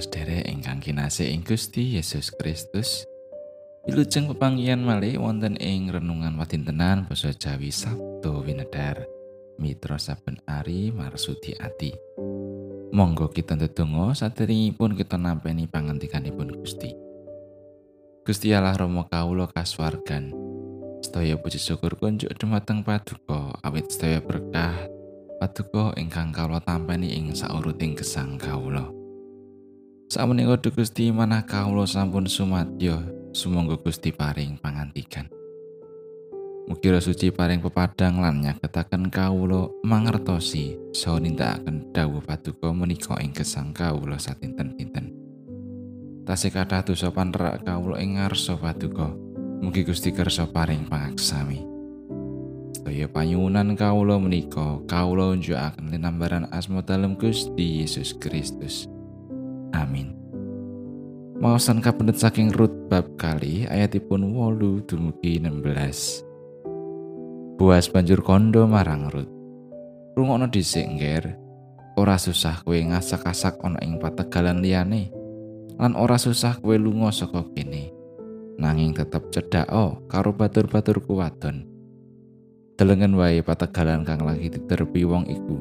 sedherek ingkang kinasih ing Gusti Yesus Kristus. Wilujeng pepanggihan malih wonten ing renungan wadintenan basa Jawi Sabtu Winedar. Mitra saben ari marsudi ati. Monggo kita ndedonga saderengipun kita nampi pangantikanipun Gusti. Gusti Allah Rama kawula kasuwargan. Sedaya puji syukur kunjuk dumateng Paduka awit sedaya berkah Paduka ingkang kawula tampeni ing sauruting gesang kawula. Sameneika Gusti manah kawula sampun sumadyo, sumangga Gusti paring pangantikan. Mugi suci paring pepadang lan nyagetaken kawula mangertosi saha nindakaken dawuh Paduka menika ing gesang kawula satinten-tinten. Tasih kathah dosa panrak kawula ing ngarsa Paduka. Mugi Gusti kersa paring pangaksami. Sedaya panyuwunan kawula menika kawula unjukaken linambaran asma dalem Gusti Yesus Kristus. Amin. Maosan kapendet saking Rut bab kali ayatipun wolu dumugi 16. Buas banjur kondo marang Rut. Rungokno dhisik ngger. Ora susah kowe ngasak-asak ana ing pategalan liyane. Lan ora susah kowe lunga saka kene. Nanging tetep cedhak karo batur-batur kuwadon. delengen wae pategalan kang lagi diterpi wong iku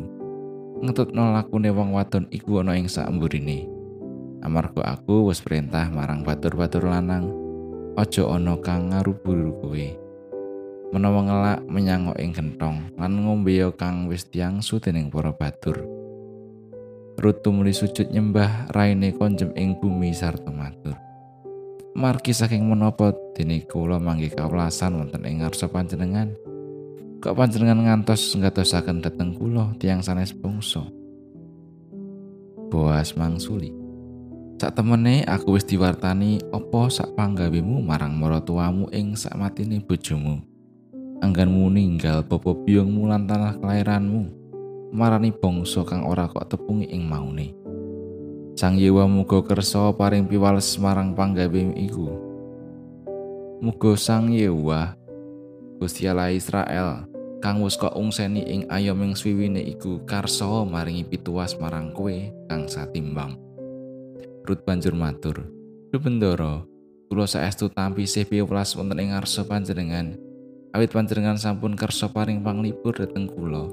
ngetutno lakune wong wadon iku ana ing saemburine amarga aku wis perintah marang batur-batur lanang aja ana kang ngarubur kowe menawa ngelak menyangok ing gentong lan ngombe kang wis diangsu dening para batur Rutu muli sujud nyembah raine konjem ing bumi sarta matur. Marki saking menapa dene kula mangke kawelasan wonten ing ngarsa panjenengan. kok panjenengan ngantos ngatosaken dhateng kula tiang sanes bangsa Boas mangsuli Sak temene aku wis diwartani apa sak panggawemu marang maratuamu ing sak matine bojomu? Angganmu ninggal popo biungmu lan tanah kelahiranmu? Marani bangsa kang ora kok tepungi ing maune. Sang Yewa muga kersa paring piwales marang panggawemu iku. Muga Sang Yewa Gusti Allah Israel kang wis kok ungseni ing ayoming swiwine iku karsa maringi pituas marang kowe kang satimbang. Rut banjur matur, "Rubendoro, kula saestu tampi sih piwulas wonten ing ngarsa panjenengan. Awit panjenengan sampun kersa paring panglipur dhateng kula,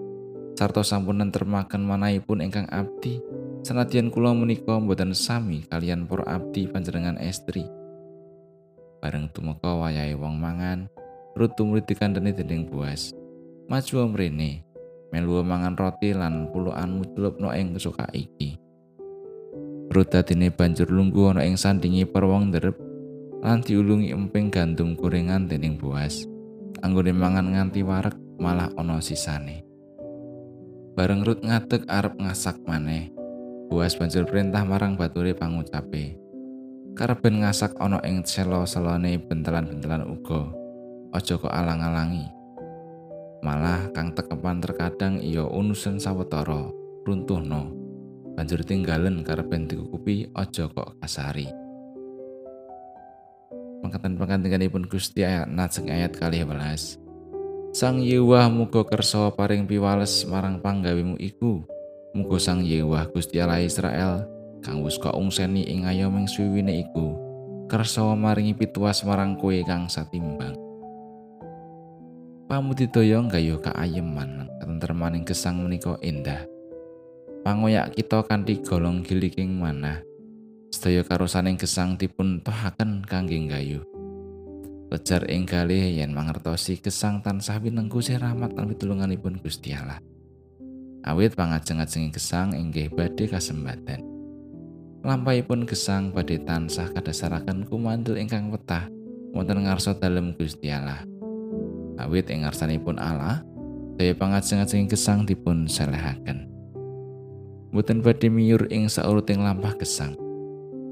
sarta sampun nentremaken manahipun ingkang abdi, senadyan kula menika mboten sami kalian para abdi panjenengan estri." Bareng tumeka wayahe wong mangan, Rut tumrih dikandani dening buas. maju mrene melu mangan roti lan puluhan mujlupno ing kesuka iki Rutadine banjur lungguh ana ing sandingi perwong nderep lan diulungi emping gandum gorengan dening buas anggone mangan nganti warek malah ana sisane. Bareng Rut ngadeg arep ngasak maneh buas banjur perintah marang bature pangucape. Kareben ngasak ana ing selo-selone bentelan-bentelan uga aja kok alang-alangi. Malah kang tekepan terkadang iya unusan sawetara runtuhno banjur tinggalen karepen dikukupi aja kok kasari. Mangkatan pengantinganipun Gusti ayat najeng ayat kali belas Sang Yewah muga kersa paring piwales marang panggawimu iku. Muga Sang Yewah Gusti Allah Israel kang wis kok ungseni ing ayoming suwiwine iku kersa maringi pituas marang kowe kang satimbang. Pamudidaya gayuh kaayeman ketentremaning gesang menika endah pangoyak kita kanthi golong giliking manah sedaya karosaning gesang dipun tohaken kangge gayuh Lejar ing kalih yen mangertosi gesang tansah winengku sih rahmat lan pitulunganipun Gusti Allah. Awit pangajeng-ajenging gesang inggih badhe kasembatan. Lampahipun gesang badhe tansah kadasaraken kumandel ingkang wetah wonten ngarsa dalem Gusti Allah. awit ing ngarsanipun Allah daya pangajeng-ajeng gesang dipun selehaken mboten badhe miyur ing sauruting lampah gesang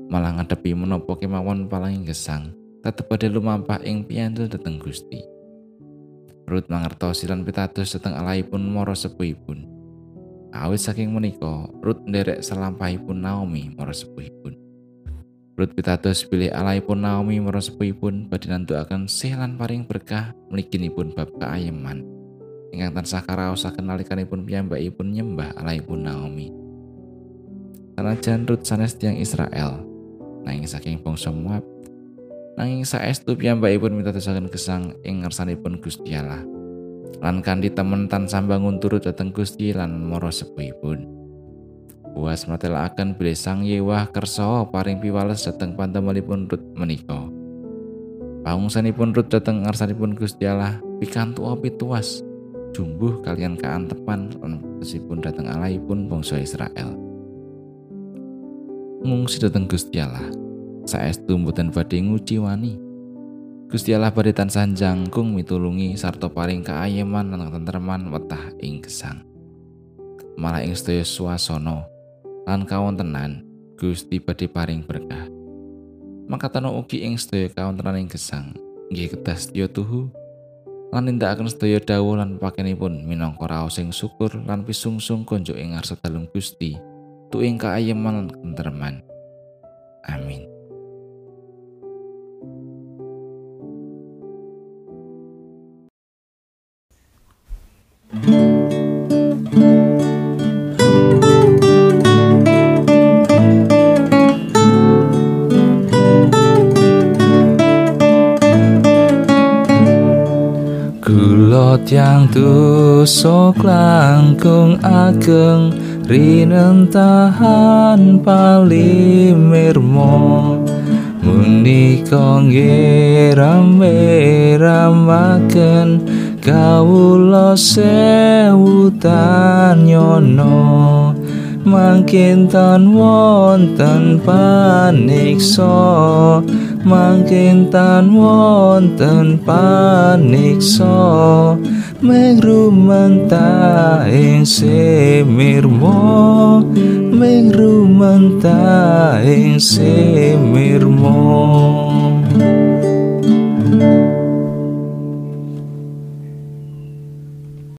malah ngadepi menapa kemawon palanging gesang tetep badhe lumampah ing piyantu dhateng Gusti Rut mangertosi lan pitados dhateng Allahipun mara sepuhipun awit saking menika Rut nderek salampahipun Naomi mara sepuhipun Rut pitados pilih alaipun Naomi merosepipun badhe nantuaken sih lan paring berkah mliginipun bab kaayeman. Ingkang tansah karaosaken nalikanipun piyambakipun nyembah alaipun Naomi. Sanajan Rut sanes tiang Israel. Nanging saking bangsa Moab. Nanging saestu piyambakipun mitadosaken gesang ing ngersanipun Gusti Allah. Lan kanthi temen tan sambangun turut dhateng Gusti lan mara sepuhipun. Buas akan bilih sang yewah kersa paring piwales dhateng pantemelipun Rut menika. Pangungsanipun Rut dhateng ngarsanipun Gusti Allah pikantuk tuas jumbuh kalian kaantepan lan putusipun dhateng Allahipun bangsa Israel. Ngungsi dhateng Gusti Allah. Saestu mboten badhe nguci wani. Gusti Allah badhe tansah jangkung mitulungi sarta paring kaayeman lan ketentreman wetah ing gesang. Malah ing sedaya swasana lan kawontenan Gusti badhe paring berkah. makatana ugi ing sedaya kawontenaning gesang nggih kedah setya tuhu lan nindakaken sedaya dawuh lan pakenipun minangka raos sing syukur lan pisungsung konjo ing ngarsa dalem Gusti tuing kaayeman kenterman. Amin. Kula tiang dosa langkung ageng rinentahan palimirmo muni kongge rame ramaken kawula sewutan yono mangkin tan wonten paniksa mangkin tan wonten paniksa mengrumenta ing semirmo mengrumenta ing semirmo